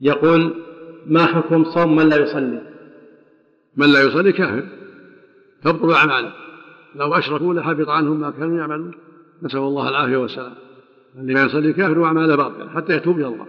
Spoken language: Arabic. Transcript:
يقول ما حكم صوم من لا يصلي؟ من لا يصلي كافر. تبطل أعماله لو أشركوا لحبط عنهم ما كانوا يعملون. نسأل الله العافية والسلام. اللي ما يصلي كافر وأعماله باطلة حتى يتوب إلى الله.